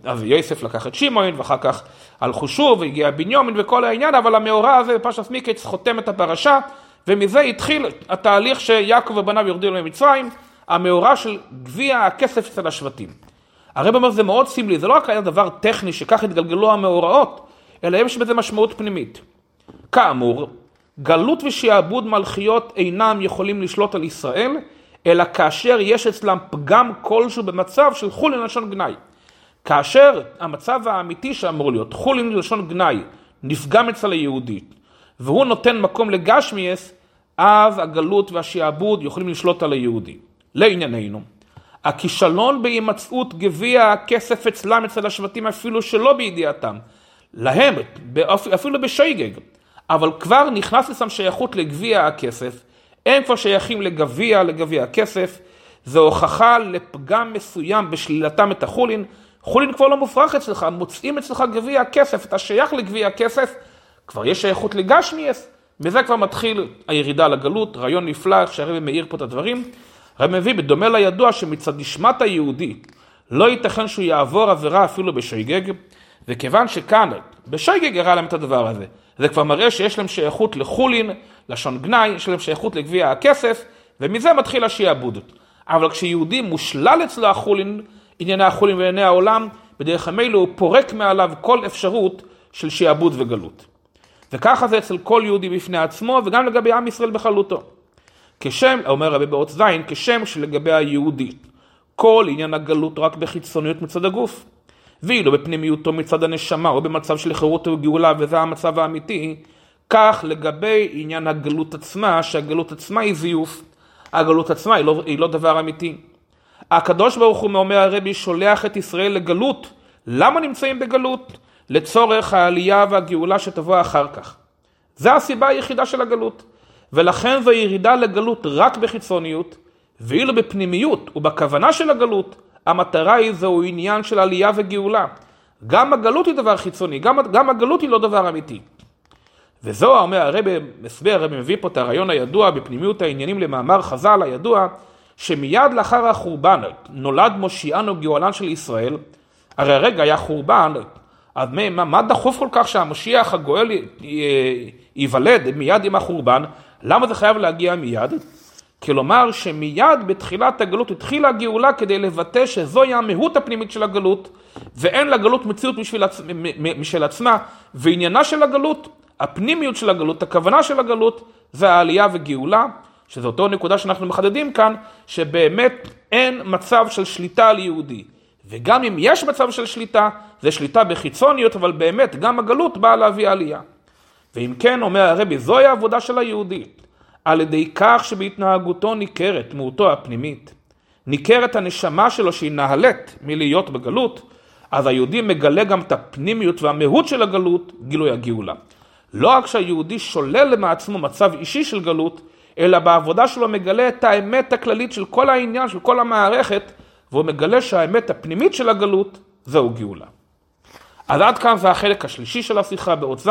אז יוסף לקח את שמעון, ואחר כך הלכו שוב, והגיע בנימין וכל העניין, אבל המאורע הזה בפרשת מיקץ חותם את הפרשה, ומזה התחיל התהליך שיעקב ובניו יורדים למצרים, המאורע של גביע הכסף אצל השבטים. הרב אומר זה מאוד סמלי, זה לא רק היה דבר טכני שכך התגלגלו המאורעות, אלא יש בזה משמעות פנימית. כאמור, גלות ושעבוד מלכיות אינם יכולים לשלוט על ישראל, אלא כאשר יש אצלם פגם כלשהו במצב של חולין לשון גנאי. כאשר המצב האמיתי שאמור להיות, חולין לשון גנאי, נפגם אצל היהודי, והוא נותן מקום לגשמיאס, אז הגלות והשעבוד יכולים לשלוט על היהודי. לענייננו, הכישלון בהימצאות גביע הכסף אצלם, אצל השבטים, אפילו שלא בידיעתם, להם, אפילו בשייגג, אבל כבר נכנס לסם שייכות לגביע הכסף, הם כבר שייכים לגביע, לגביע הכסף, זו הוכחה לפגם מסוים בשלילתם את החולין, חולין כבר לא מופרך אצלך, מוצאים אצלך גביע הכסף, אתה שייך לגביע הכסף, כבר יש שייכות לגשמיאס, וזה כבר מתחיל הירידה לגלות, רעיון נפלא, שהרבי מאיר פה את הדברים. הרבי מביא, בדומה לידוע שמצד נשמת היהודי, לא ייתכן שהוא יעבור עבירה אפילו בשייגג, וכיוון שכאן, בשייגג הראה להם את הדבר הזה, זה כבר מראה שיש להם שייכות לחולין, לשון גנאי, יש להם שייכות לגביע הכסף, ומזה מתחיל השיעבוד. אבל כשיהודי מושלל אצלו החולין, ענייני החולין וענייני העולם, בדרך המילא הוא פורק מעליו כל אפשרות של שיעבוד וגלות. וככה זה אצל כל יהודי בפני עצמו, וגם לגבי עם ישראל בכללותו. כשם, אומר רבי באות זין, כשם שלגבי היהודי, כל עניין הגלות רק בחיצוניות מצד הגוף. ואילו בפנימיותו מצד הנשמה או במצב של חירות וגאולה וזה המצב האמיתי, כך לגבי עניין הגלות עצמה, שהגלות עצמה היא זיוף. הגלות עצמה היא לא, היא לא דבר אמיתי. הקדוש ברוך הוא, אומר הרבי, שולח את ישראל לגלות. למה נמצאים בגלות? לצורך העלייה והגאולה שתבוא אחר כך. זו הסיבה היחידה של הגלות. ולכן זו ירידה לגלות רק בחיצוניות, ואילו בפנימיות ובכוונה של הגלות, המטרה היא זהו עניין של עלייה וגאולה. גם הגלות היא דבר חיצוני, גם, גם הגלות היא לא דבר אמיתי. וזו אומר הרבי, מסביר, הרבי מביא פה את הרעיון הידוע בפנימיות העניינים למאמר חז"ל הידוע, שמיד לאחר החורבן נולד מושיענו גאולן של ישראל, הרי הרגע היה חורבן, אז מה, מה דחוף כל כך שהמשיח הגואל ייוולד מיד עם החורבן? למה זה חייב להגיע מיד? כלומר שמיד בתחילת הגלות התחילה הגאולה כדי לבטא שזוהי המהות הפנימית של הגלות ואין לגלות מציאות משל, עצ... משל עצמה ועניינה של הגלות, הפנימיות של הגלות, הכוונה של הגלות זה העלייה וגאולה שזו אותו נקודה שאנחנו מחדדים כאן שבאמת אין מצב של שליטה על יהודי וגם אם יש מצב של שליטה זה שליטה בחיצוניות אבל באמת גם הגלות באה להביא עלייה ואם כן אומר הרבי זוהי העבודה של היהודי על ידי כך שבהתנהגותו ניכרת דמותו הפנימית, ניכרת הנשמה שלו שהיא נהלית מלהיות בגלות, אז היהודי מגלה גם את הפנימיות והמהות של הגלות, גילוי הגאולה. לא רק שהיהודי שולל מעצמו מצב אישי של גלות, אלא בעבודה שלו מגלה את האמת הכללית של כל העניין, של כל המערכת, והוא מגלה שהאמת הפנימית של הגלות זהו גאולה. אז עד כאן זה החלק השלישי של השיחה באות ז',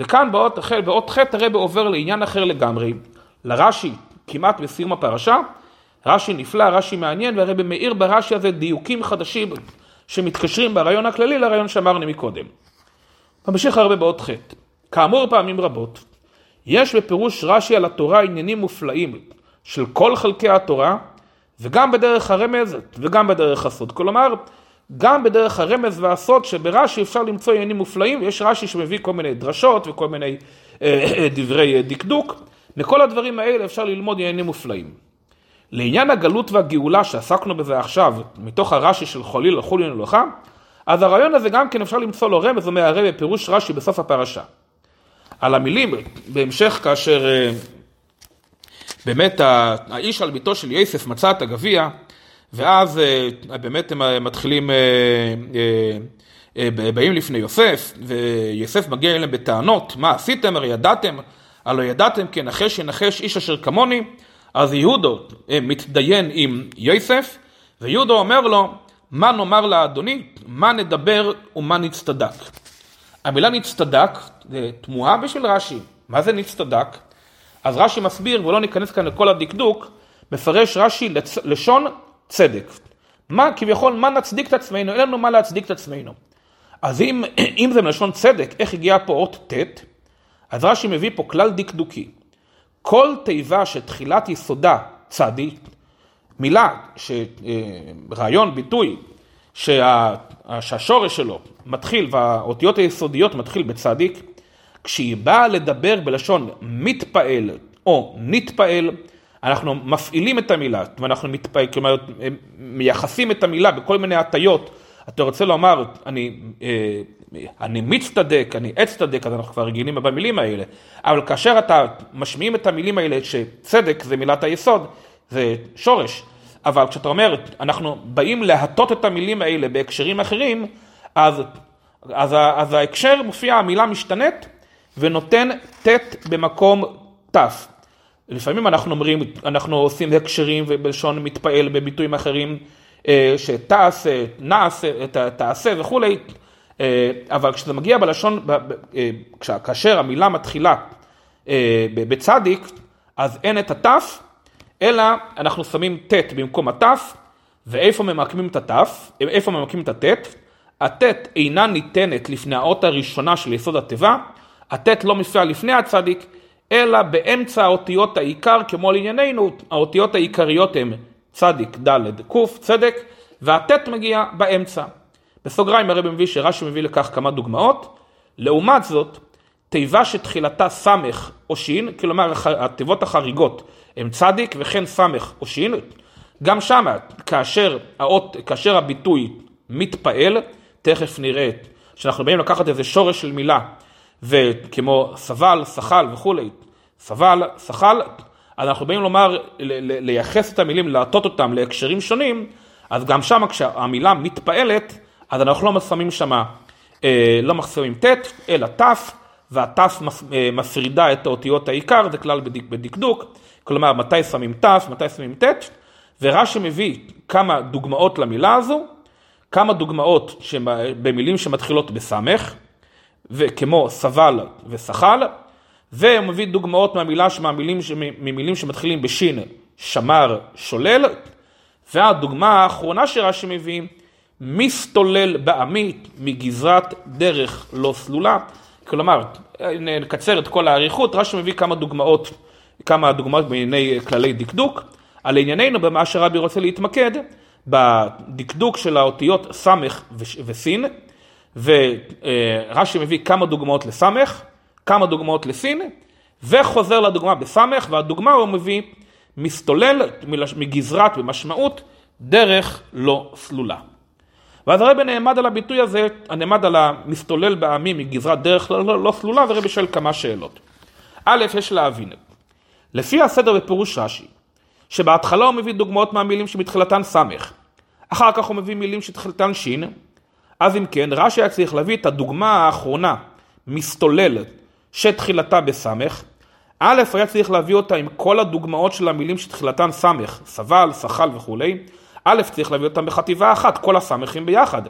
וכאן באות, באות ח' הרב עובר לעניין אחר לגמרי, לרש"י כמעט בסיום הפרשה, רש"י נפלא, רש"י מעניין, והרב מאיר ברש"י הזה דיוקים חדשים שמתקשרים ברעיון הכללי לרעיון שאמרנו מקודם. ממשיך הרבה באות ח' כאמור פעמים רבות, יש בפירוש רש"י על התורה עניינים מופלאים של כל חלקי התורה, וגם בדרך הרמז וגם בדרך הסוד. כלומר, גם בדרך הרמז והסוד שברש"י אפשר למצוא עניינים מופלאים, יש רש"י שמביא כל מיני דרשות וכל מיני אה, אה, דברי דקדוק, מכל הדברים האלה אפשר ללמוד עניינים מופלאים. לעניין הגלות והגאולה שעסקנו בזה עכשיו, מתוך הרש"י של חוליל לחולין אלוהה, אז הרעיון הזה גם כן אפשר למצוא לו רמז, הרב בפירוש רש"י בסוף הפרשה. על המילים, בהמשך כאשר אה, באמת האיש על ביתו של יסף מצא את הגביע, ואז אה, באמת הם אה, מתחילים, אה, באים לפני יוסף, ויוסף מגיע אליהם בטענות, מה עשיתם? הרי ידעתם, הלא ידעתם כי נחש ינחש איש אשר כמוני, אז יהודו מתדיין עם יוסף, ויהודו אומר לו, מה נאמר לאדוני, מה נדבר ומה נצטדק. המילה נצטדק זה תמוהה בשביל רש"י, מה זה נצטדק? אז רש"י מסביר, ולא ניכנס כאן לכל הדקדוק, מפרש רש"י לשון צדק. מה כביכול, מה נצדיק את עצמנו? אין לנו מה להצדיק את עצמנו. אז אם, אם זה מלשון צדק, איך הגיע פה אות ט', אז רש"י מביא פה כלל דקדוקי. כל תיבה שתחילת יסודה צדי, מילה, ש, אה, רעיון, ביטוי, שה, שהשורש שלו מתחיל והאותיות היסודיות מתחיל בצדיק, כשהיא באה לדבר בלשון מתפעל או נתפעל, אנחנו מפעילים את המילה, ואנחנו מתפעל, כלומר, מייחסים את המילה בכל מיני הטיות. אתה רוצה לומר, אני, אה, אני מצטדק, אני אצטדק, אז אנחנו כבר רגילים במילים האלה. אבל כאשר אתה משמיעים את המילים האלה, שצדק זה מילת היסוד, זה שורש. אבל כשאתה אומר, אנחנו באים להטות את המילים האלה בהקשרים אחרים, אז, אז, אז ההקשר מופיע, המילה משתנית ונותן ט' במקום ת'. לפעמים אנחנו אומרים, אנחנו עושים הקשרים ובלשון מתפעל בביטויים אחרים, אה, שתעשה, נעשה, תעשה וכולי, אה, אבל כשזה מגיע בלשון, אה, כאשר המילה מתחילה בצדיק, אז אין את התף, אלא אנחנו שמים ט' במקום התף, ואיפה ממקמים את התף, איפה ממקמים את הט', הט' אינה ניתנת לפני האות הראשונה של יסוד התיבה, הט' לא מופיע לפני הצדיק, אלא באמצע האותיות העיקר, כמו לענייננו, האותיות העיקריות הן צדיק, ד', ק', צדק, והט' מגיע באמצע. בסוגריים הרב מביא שרש"י מביא לכך כמה דוגמאות. לעומת זאת, תיבה שתחילתה ס' או ש', כלומר התיבות החריגות הן צדיק וכן ס' או ש', גם שמה, כאשר, האות, כאשר הביטוי מתפעל, תכף נראה שאנחנו באים לקחת איזה שורש של מילה וכמו סבל, סחל וכולי, סבל, סחל, אז אנחנו באים לומר, לייחס את המילים, להטות אותם להקשרים שונים, אז גם שם כשהמילה מתפעלת, אז אנחנו לא שמים שמה, אה, לא מחסמים ט', אלא ת', והת' אה, מפרידה את האותיות העיקר, זה כלל בדיק, בדקדוק, כלומר מתי שמים ת', מתי שמים ט', ורש"י מביא כמה דוגמאות למילה הזו, כמה דוגמאות במילים שמתחילות בסמך, וכמו סבל וסחל, והוא מביא דוגמאות מהמילה, מהמילים, ממילים שמתחילים בשין, שמר, שולל, והדוגמה האחרונה שרש"י מביא, מסתולל בעמית מגזרת דרך לא סלולה. כלומר, נקצר את כל האריכות, רש"י מביא כמה דוגמאות, כמה דוגמאות בענייני כללי דקדוק. על ענייננו, במה שרבי רוצה להתמקד, בדקדוק של האותיות ס' וסין, ורש"י מביא כמה דוגמאות לס', כמה דוגמאות לסין, וחוזר לדוגמה בס', והדוגמה הוא מביא מסתולל מגזרת במשמעות דרך לא סלולה. ואז הרבי נעמד על הביטוי הזה, נעמד על המסתולל בעמי מגזרת דרך לא, לא, לא סלולה, והרבי שואל כמה שאלות. א', יש להבין, לפי הסדר בפירוש רש"י, שבהתחלה הוא מביא דוגמאות מהמילים שמתחילתן ס', אחר כך הוא מביא מילים שתחילתן ש', אז אם כן, רש"י היה צריך להביא את הדוגמה האחרונה, מסתולל, שתחילתה בסמך, א', היה צריך להביא אותה עם כל הדוגמאות של המילים שתחילתן סמך, סבל, סחל וכולי, א', צריך להביא אותם בחטיבה אחת, כל הסמכים ביחד.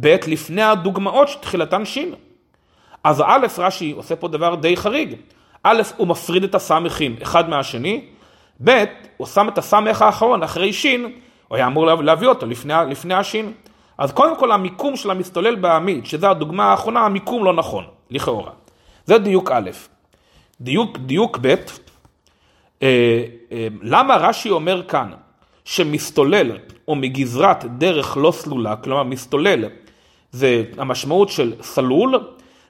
ב', לפני הדוגמאות שתחילתן שין. אז א', רש"י עושה פה דבר די חריג. א', הוא מפריד את הסמכים אחד מהשני, ב', הוא שם את הסמך האחרון אחרי שין, הוא היה אמור להביא אותו לפני, לפני השין. אז קודם כל המיקום של המסתולל בעמיד, שזו הדוגמה האחרונה, המיקום לא נכון, לכאורה. זה דיוק א'. דיוק, דיוק ב', אה, אה, למה רש"י אומר כאן שמסתולל או מגזרת דרך לא סלולה, כלומר מסתולל זה המשמעות של סלול,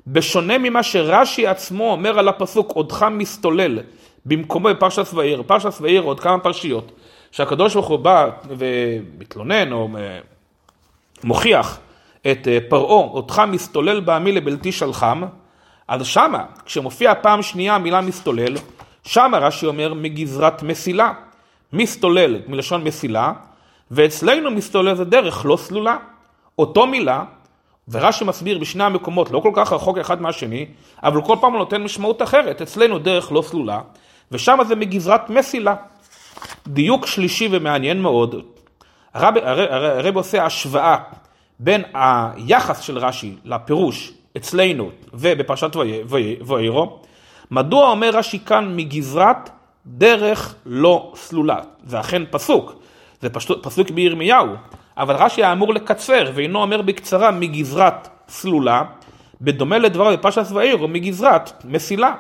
בשונה ממה שרש"י עצמו אומר על הפסוק עודך מסתולל במקומו בפרשת ועיר, פרשת ועיר עוד כמה פרשיות, שהקדוש ברוך הוא בא ומתלונן או מוכיח את פרעה, עודך מסתולל בעמי לבלתי שלחם, אז שמה, כשמופיע פעם שנייה המילה מסתולל, שמה רש"י אומר מגזרת מסילה. מסתולל מלשון מסילה, ואצלנו מסתולל זה דרך לא סלולה. אותו מילה, ורש"י מסביר בשני המקומות, לא כל כך רחוק אחד מהשני, אבל כל פעם הוא נותן משמעות אחרת. אצלנו דרך לא סלולה, ושם זה מגזרת מסילה. דיוק שלישי ומעניין מאוד, הרב, הרב עושה השוואה בין היחס של רש"י לפירוש אצלנו ובפרשת ואירו, מדוע אומר רש"י כאן מגזרת דרך לא סלולה? זה אכן פסוק, זה פסוק בירמיהו, אבל רש"י היה אמור לקצר ואינו אומר בקצרה מגזרת סלולה, בדומה לדבריו בפרשת ואירו מגזרת מסילה.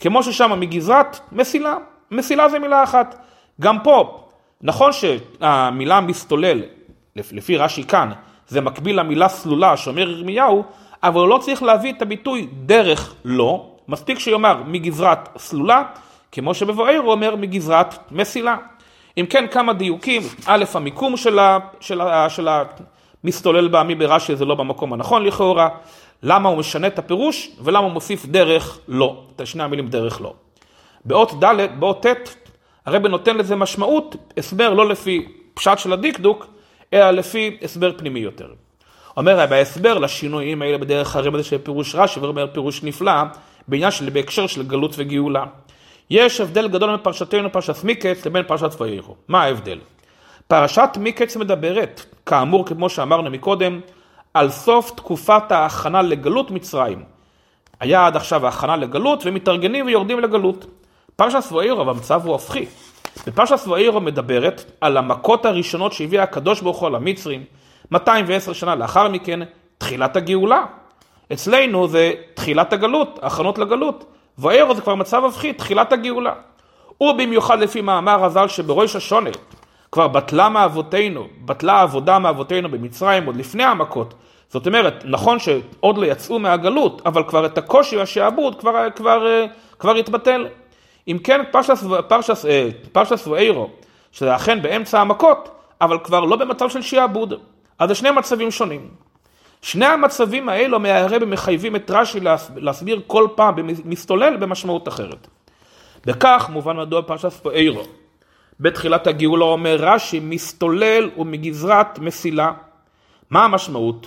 כמו ששם מגזרת מסילה, מסילה זה מילה אחת. גם פה, נכון שהמילה מסתולל, לפי רש"י כאן, זה מקביל למילה סלולה שאומר ירמיהו, אבל הוא לא צריך להביא את הביטוי דרך לא, מספיק שיאמר מגזרת סלולה, כמו שבבואר הוא אומר מגזרת מסילה. אם כן, כמה דיוקים, א', המיקום של, ה, של, ה, של המסתולל בעמי ברש"י זה לא במקום הנכון לכאורה, למה הוא משנה את הפירוש ולמה הוא מוסיף דרך לא, את שני המילים דרך לא. באות ד', באות ט', הרב נותן לזה משמעות, הסבר לא לפי פשט של הדקדוק, אלא לפי הסבר פנימי יותר. אומר בהסבר לשינויים האלה בדרך הרב הזה של פירוש רש"י, ואומר פירוש נפלא, בעניין של בהקשר של גלות וגאולה. יש הבדל גדול בין פרשתנו פרשת מיקץ לבין פרשת ויראו. מה ההבדל? פרשת מיקץ מדברת, כאמור כמו שאמרנו מקודם, על סוף תקופת ההכנה לגלות מצרים. היה עד עכשיו ההכנה לגלות ומתארגנים ויורדים לגלות. פרשת ואירו במצב הוא הופכי. ופרשת ואירו מדברת על המכות הראשונות שהביא הקדוש ברוך הוא למצרים, 210 שנה לאחר מכן, תחילת הגאולה. אצלנו זה תחילת הגלות, הכנות לגלות. ואירו זה כבר מצב הפחי, תחילת הגאולה. ובמיוחד לפי מאמר הז"ל שבראש השונה, כבר בטלה מאבותינו, בטלה העבודה מאבותינו במצרים עוד לפני המכות. זאת אומרת, נכון שעוד לא יצאו מהגלות, אבל כבר את הקושי והשעבוד כבר, כבר, כבר התבטל. אם כן, פרשס, פרשס, פרשס ואירו, שזה אכן באמצע המכות, אבל כבר לא במצב של שעבוד. אז זה שני מצבים שונים. שני המצבים האלו מהרבא מחייבים את רש"י להסביר כל פעם מסתולל במשמעות אחרת. וכך מובן מדוע פרשת פוארו. בתחילת הגאולה אומר רש"י, מסתולל ומגזרת מסילה. מה המשמעות?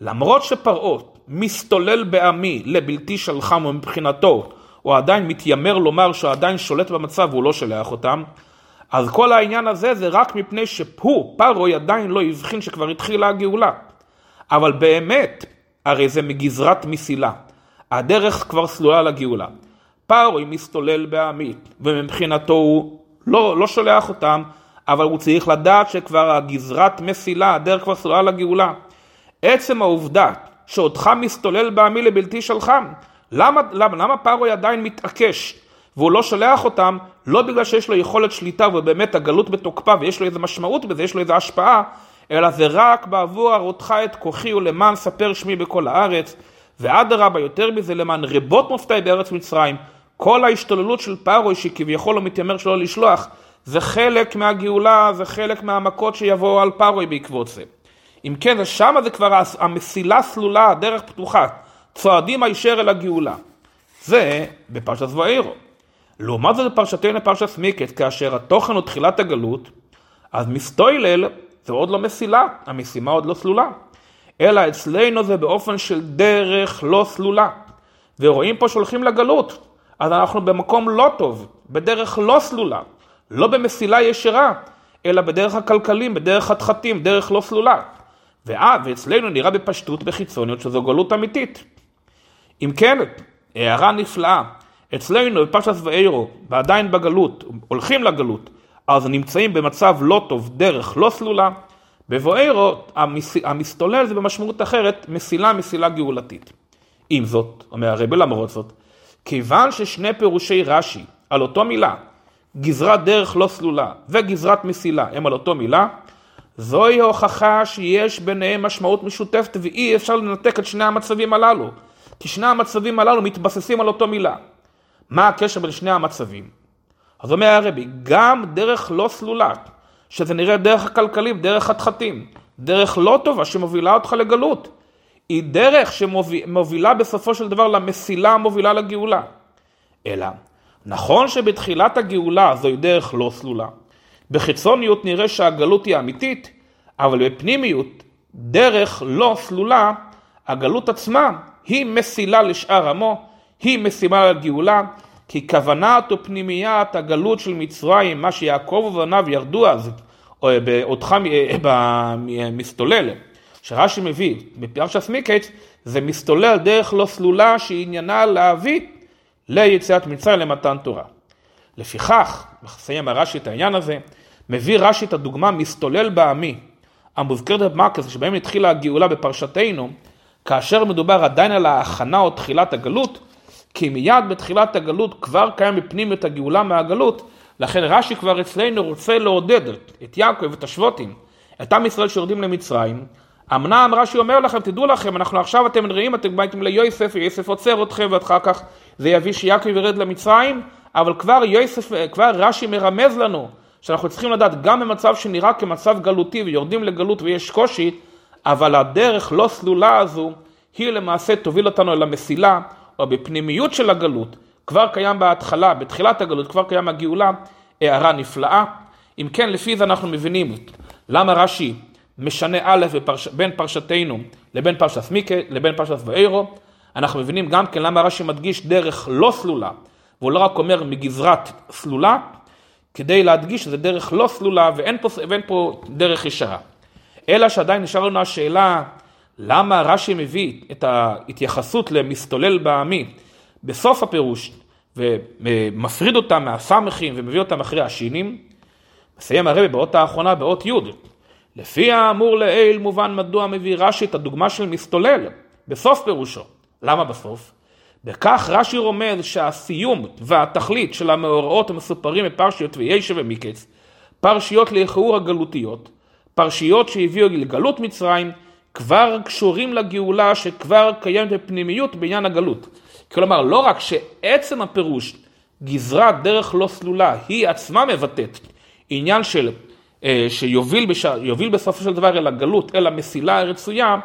למרות שפרעה מסתולל בעמי לבלתי שלחם ומבחינתו הוא עדיין מתיימר לומר שהוא עדיין שולט במצב והוא לא שולח אותם, אז כל העניין הזה זה רק מפני שהוא, פרעה, עדיין לא הבחין שכבר התחילה הגאולה. אבל באמת, הרי זה מגזרת מסילה. הדרך כבר סלולה לגאולה. פרעה מסתולל בעמי, ומבחינתו הוא לא, לא שולח אותם, אבל הוא צריך לדעת שכבר הגזרת מסילה, הדרך כבר סלולה לגאולה. עצם העובדה שאותך מסתולל בעמי לבלתי שלחם, למה, למה, למה פרעה עדיין מתעקש? והוא לא שולח אותם, לא בגלל שיש לו יכולת שליטה ובאמת הגלות בתוקפה ויש לו איזה משמעות בזה, יש לו איזה השפעה, אלא זה רק בעבור הראותך את כוחי ולמען ספר שמי בכל הארץ, ואדרבה יותר מזה למען רבות מופתעי בארץ מצרים, כל ההשתוללות של פרעה שכביכול הוא מתיימר שלא לשלוח, זה חלק מהגאולה, זה חלק מהמכות שיבואו על פרעה בעקבות זה. אם כן, שם זה כבר המסילה סלולה, הדרך פתוחה, צועדים הישר אל הגאולה. זה בפרשת ואירו. לעומת זאת בפרשתנו פרשת מיקט, כאשר התוכן הוא תחילת הגלות, אז מסטוילל זה עוד לא מסילה, המשימה עוד לא סלולה. אלא אצלנו זה באופן של דרך לא סלולה. ורואים פה שהולכים לגלות, אז אנחנו במקום לא טוב, בדרך לא סלולה, לא במסילה ישרה, אלא בדרך הכלכלים, בדרך חתחתים, דרך לא סלולה. ואה, ואצלנו נראה בפשטות בחיצוניות שזו גלות אמיתית. אם כן, הערה נפלאה, אצלנו בפרשת ואירו, ועדיין בגלות, הולכים לגלות, אז נמצאים במצב לא טוב, דרך לא סלולה, בבואירו המס... המסתולל זה במשמעות אחרת, מסילה מסילה גאולתית. עם זאת, אומר הרבי למרות זאת, כיוון ששני פירושי רש"י על אותו מילה, גזרת דרך לא סלולה וגזרת מסילה הם על אותו מילה, זוהי הוכחה שיש ביניהם משמעות משותפת ואי אפשר לנתק את שני המצבים הללו. כי שני המצבים הללו מתבססים על אותו מילה. מה הקשר בין שני המצבים? אז אומר הרבי, גם דרך לא סלולה, שזה נראה דרך הכלכלים, דרך חתחתים, דרך לא טובה שמובילה אותך לגלות, היא דרך שמובילה בסופו של דבר למסילה המובילה לגאולה. אלא, נכון שבתחילת הגאולה זוהי דרך לא סלולה. בחיצוניות נראה שהגלות היא אמיתית, אבל בפנימיות, דרך לא סלולה, הגלות עצמה היא מסילה לשאר עמו, היא משימה לגאולה, כי כוונת ופנימיית הגלות של מצרים, מה שיעקב ובניו ירדו אז, באותך במסתולל, שרש"י מביא בפרשת מיקץ, זה מסתולל דרך לא סלולה שעניינה להביא ליציאת מצרים למתן תורה. לפיכך, מסיים הרש"י את העניין הזה, מביא רש"י את הדוגמה מסתולל בעמי, המוזכרת במקס, שבהם התחילה הגאולה בפרשתנו, כאשר מדובר עדיין על ההכנה או תחילת הגלות, כי מיד בתחילת הגלות כבר קיים בפנים את הגאולה מהגלות, לכן רש"י כבר אצלנו רוצה לעודד את יעקב ואת השבוטים, את עם ישראל שיורדים למצרים. אמנם רש"י אומר לכם, תדעו לכם, אנחנו עכשיו אתם נראים, אתם באתם ליוסף, ויוסף עוצר אתכם, ואחר כך זה יביא שיעקב ירד למצרים, אבל כבר יוסף, כבר רש"י מרמז לנו, שאנחנו צריכים לדעת, גם במצב שנראה כמצב גלותי ויורדים לגלות ויש קושי, אבל הדרך לא סלולה הזו, היא למעשה תוביל אותנו אל המסילה, או בפנימיות של הגלות, כבר קיים בהתחלה, בתחילת הגלות, כבר קיים הגאולה, הערה נפלאה. אם כן, לפי זה אנחנו מבינים למה רש"י משנה א' בפרש... בין פרשתנו לבין פרשת מיקה לבין פרשת ואירו. אנחנו מבינים גם כן למה רש"י מדגיש דרך לא סלולה, והוא לא רק אומר מגזרת סלולה, כדי להדגיש שזה דרך לא סלולה ואין פה, ואין פה דרך ישרה. אלא שעדיין נשאר לנו השאלה למה רש"י מביא את ההתייחסות למסתולל בעמי בסוף הפירוש ומפריד אותם מהסמכים ומביא אותם אחרי השינים, מסיים הרבי באות האחרונה באות י' לפי האמור לעיל מובן מדוע מביא רש"י את הדוגמה של מסתולל בסוף פירושו. למה בסוף? בכך רש"י רומז שהסיום והתכלית של המאורעות המסופרים בפרשיות וישב ומיקץ, פרשיות לאיחור הגלותיות, פרשיות שהביאו לגלות מצרים, כבר קשורים לגאולה שכבר קיימת בפנימיות בעניין הגלות. כלומר, לא רק שעצם הפירוש, גזרת דרך לא סלולה, היא עצמה מבטאת עניין של, אה, שיוביל בש... בסופו של דבר אל הגלות, אל המסילה הרצויה,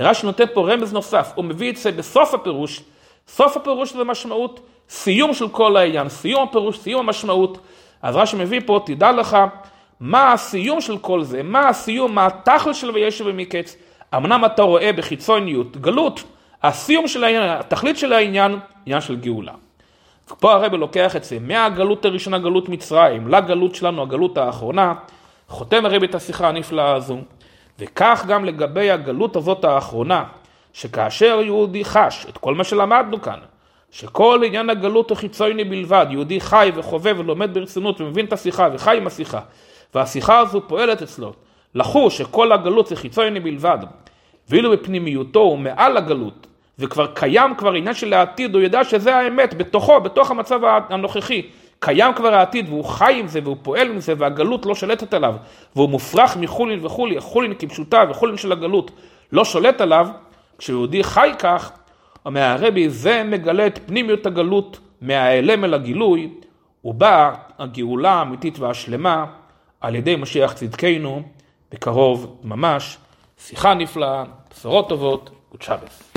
רש"י נותן פה רמז נוסף, הוא מביא את זה בסוף הפירוש, סוף הפירוש זה משמעות סיום של כל העניין, סיום הפירוש, סיום המשמעות. אז רש"י מביא פה, תדע לך, מה הסיום של כל זה, מה הסיום, מה התכל של וישב ומקץ. אמנם אתה רואה בחיצוניות גלות, הסיום של העניין, התכלית של העניין, עניין של גאולה. פה הרב לוקח את זה מהגלות הראשונה, גלות מצרים, לגלות שלנו, הגלות האחרונה, חותם הרב את השיחה הנפלאה הזו, וכך גם לגבי הגלות הזאת האחרונה, שכאשר יהודי חש את כל מה שלמדנו כאן, שכל עניין הגלות הוא חיצוני בלבד, יהודי חי וחווה ולומד ברצינות ומבין את השיחה וחי עם השיחה, והשיחה הזו פועלת אצלו, לחוש שכל הגלות זה חיצוני בלבד, ואילו בפנימיותו הוא מעל הגלות, וכבר קיים כבר עניין של העתיד, הוא יודע שזה האמת, בתוכו, בתוך המצב הנוכחי. קיים כבר העתיד והוא חי עם זה והוא פועל עם זה והגלות לא שולטת עליו. והוא מופרך מחולין וכולי, חולין כפשוטה וחולין של הגלות לא שולט עליו, כשיהודי חי כך, אומר הרבי זה מגלה את פנימיות הגלות מההיעלם אל הגילוי, ובאה הגאולה האמיתית והשלמה על ידי משיח צדקנו, בקרוב ממש, שיחה נפלאה, בשורות טובות וצ'אבס.